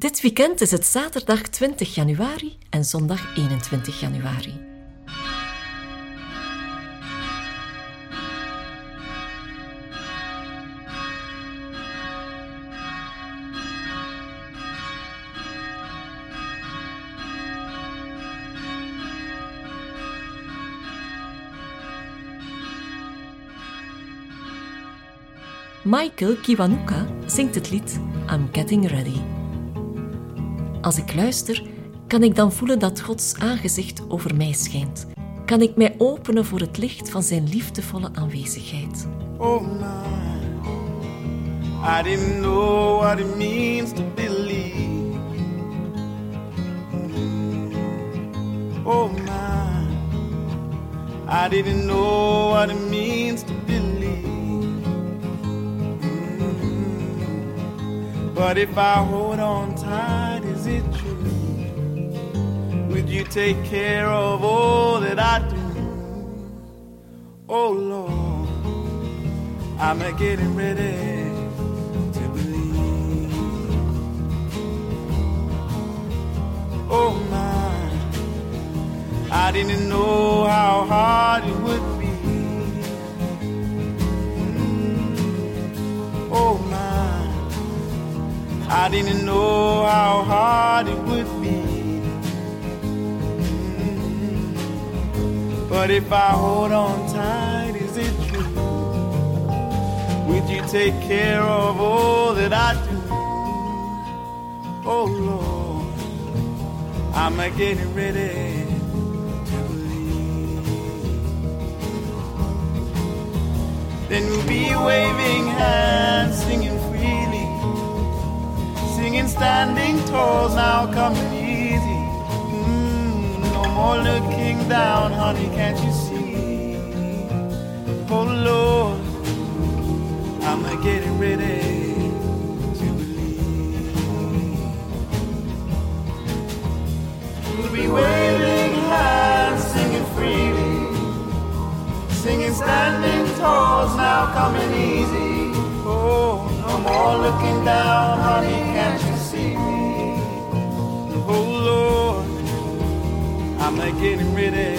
Dit weekend is het zaterdag 20 januari en zondag 21 januari. Michael Kiwanuka zingt het lied I'm Getting Ready. Als ik luister, kan ik dan voelen dat Gods aangezicht over mij schijnt. Kan ik mij openen voor het licht van zijn liefdevolle aanwezigheid. Oh my, I didn't know what it means to believe. Oh my, I didn't know what it means to believe. But if I hold on tight? Would you take care of all that I do? Oh Lord, I'm a getting ready to believe. Oh my, I didn't know how hard it would be. Mm. Oh my, I didn't know how hard it would be. But if I hold on tight, is it true? Would you take care of all that I do? Oh Lord, I'm a getting ready to believe. Then we'll be waving hands, singing freely, singing standing tall, now coming more looking down, honey, can't you see? Oh Lord. I'm getting ready to believe. We'll be waving hands, singing freely, singing standing tall, now coming easy. Oh, no more looking down, honey, I'm a getting ready.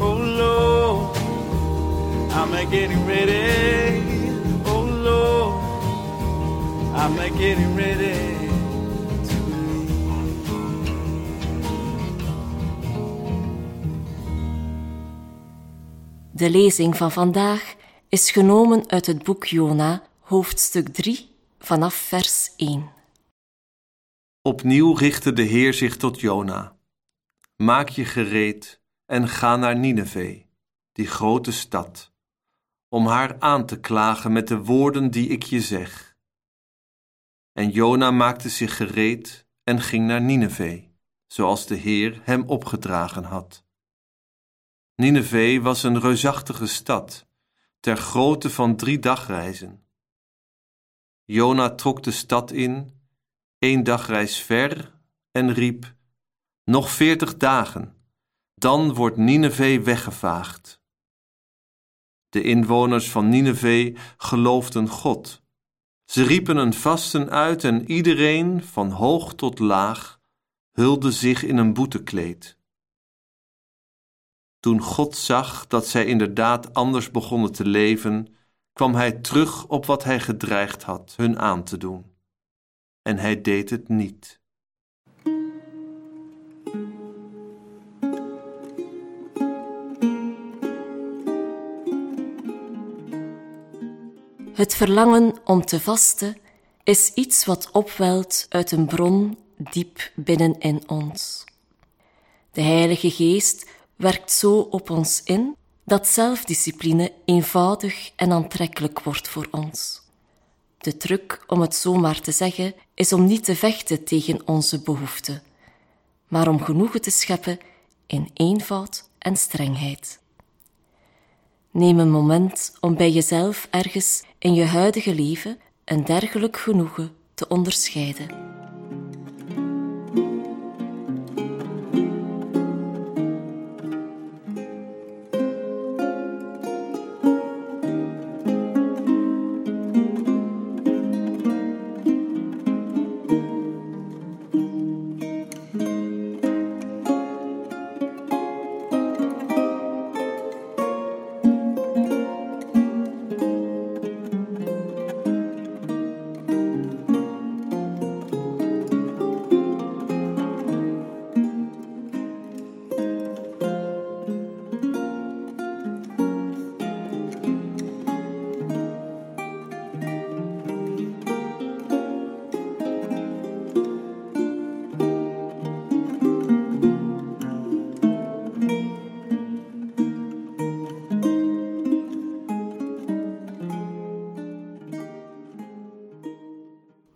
Oh Lord. I'm a getting ready. Oh Lord, I'm a getting ready to De lezing van vandaag is genomen uit het boek Jona, hoofdstuk 3, vanaf vers 1. Opnieuw richtte de Heer zich tot Jona. Maak je gereed en ga naar Nineveh, die grote stad, om haar aan te klagen met de woorden die ik je zeg. En Jona maakte zich gereed en ging naar Nineveh, zoals de Heer hem opgedragen had. Nineveh was een reusachtige stad, ter grootte van drie dagreizen. Jona trok de stad in, één dagreis ver, en riep: Nog veertig dagen, dan wordt Nineveh weggevaagd. De inwoners van Nineveh geloofden God. Ze riepen een vasten uit en iedereen, van hoog tot laag, hulde zich in een boetekleed. Toen God zag dat zij inderdaad anders begonnen te leven, kwam hij terug op wat hij gedreigd had hun aan te doen. En hij deed het niet. Het verlangen om te vasten is iets wat opwelt uit een bron diep binnenin ons. De Heilige Geest werkt zo op ons in dat zelfdiscipline eenvoudig en aantrekkelijk wordt voor ons. De truc, om het zo maar te zeggen, is om niet te vechten tegen onze behoeften, maar om genoegen te scheppen in eenvoud en strengheid. Neem een moment om bij jezelf ergens in je huidige leven een dergelijk genoegen te onderscheiden.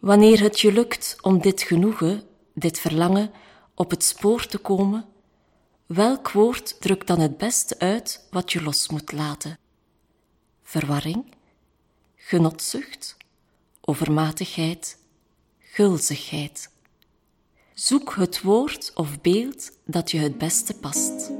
Wanneer het je lukt om dit genoegen, dit verlangen, op het spoor te komen, welk woord drukt dan het beste uit wat je los moet laten? Verwarring, genotzucht, overmatigheid, gulzigheid. Zoek het woord of beeld dat je het beste past.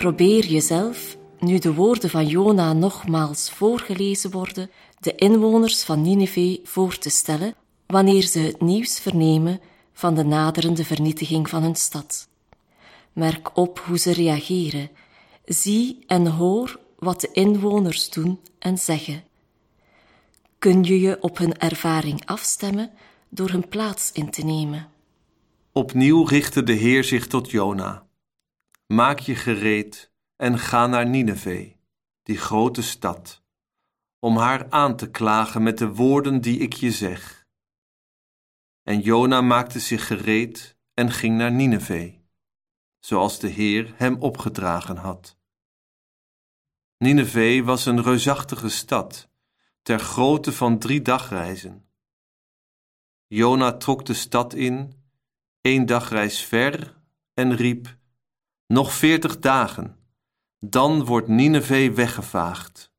Probeer jezelf, nu de woorden van Jona nogmaals voorgelezen worden, de inwoners van Nineveh voor te stellen wanneer ze het nieuws vernemen van de naderende vernietiging van hun stad. Merk op hoe ze reageren. Zie en hoor wat de inwoners doen en zeggen. Kun je je op hun ervaring afstemmen door hun plaats in te nemen? Opnieuw richtte de Heer zich tot Jona. Maak je gereed en ga naar Nineveh, die grote stad, om haar aan te klagen met de woorden die ik je zeg. En Jona maakte zich gereed en ging naar Nineveh, zoals de Heer hem opgedragen had. Nineveh was een reusachtige stad, ter grootte van drie dagreizen. Jona trok de stad in, één dagreis ver, en riep: Nog veertig dagen, dan wordt Nineveh weggevaagd.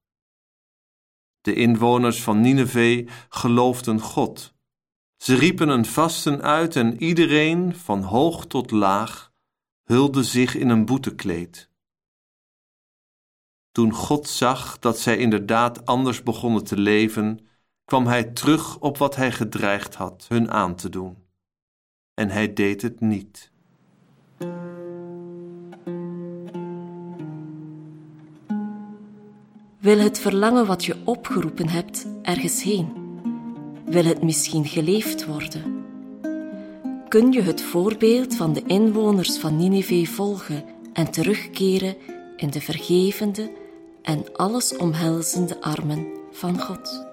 De inwoners van Nineveh geloofden God. Ze riepen een vasten uit en iedereen, van hoog tot laag, hulde zich in een boetekleed. Toen God zag dat zij inderdaad anders begonnen te leven, kwam hij terug op wat hij gedreigd had hun aan te doen. En hij deed het niet. Wil het verlangen wat je opgeroepen hebt ergens heen? Wil het misschien geleefd worden? Kun je het voorbeeld van de inwoners van Nineveh volgen en terugkeren in de vergevende en alles omhelzende armen van God?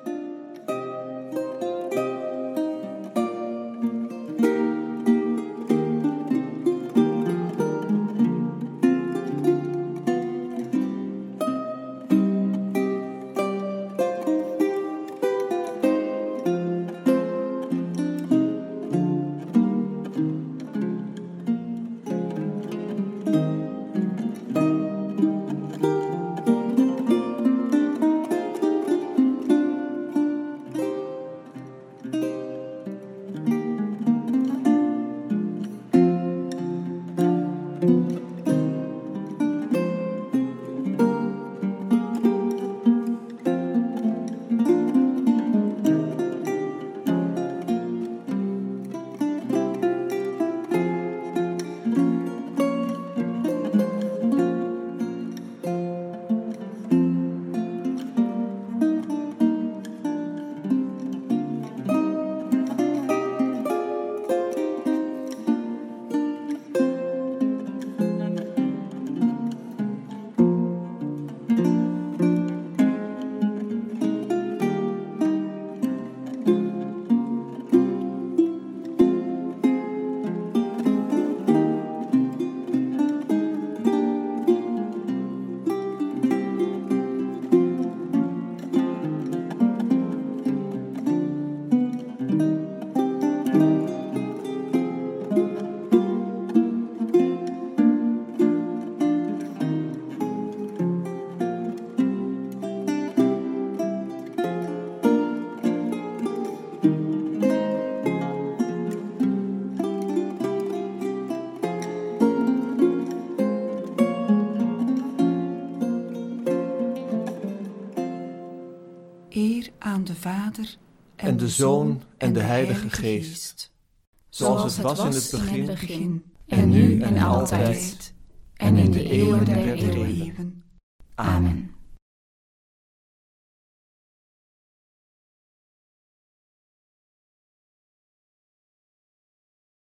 Aan de Vader en de Zoon en de Heilige Geest. Zoals het was in het begin, en nu en altijd, en in de eeuwen der eeuwen. Amen.